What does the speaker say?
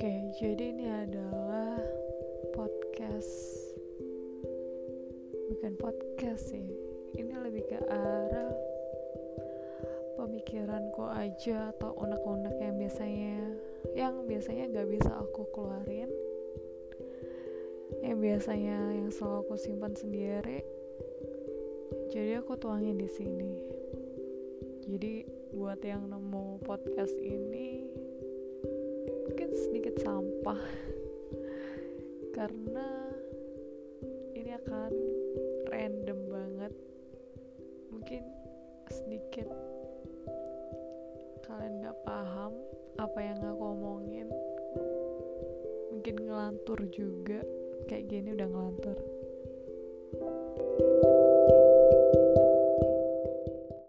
Oke, jadi ini adalah podcast. Bukan podcast sih. Ini lebih ke arah pemikiranku aja atau unek-unek yang biasanya yang biasanya nggak bisa aku keluarin yang biasanya yang selalu aku simpan sendiri jadi aku tuangin di sini jadi buat yang nemu podcast ini sedikit sampah. Karena ini akan random banget. Mungkin sedikit kalian gak paham apa yang aku omongin. Mungkin ngelantur juga. Kayak gini udah ngelantur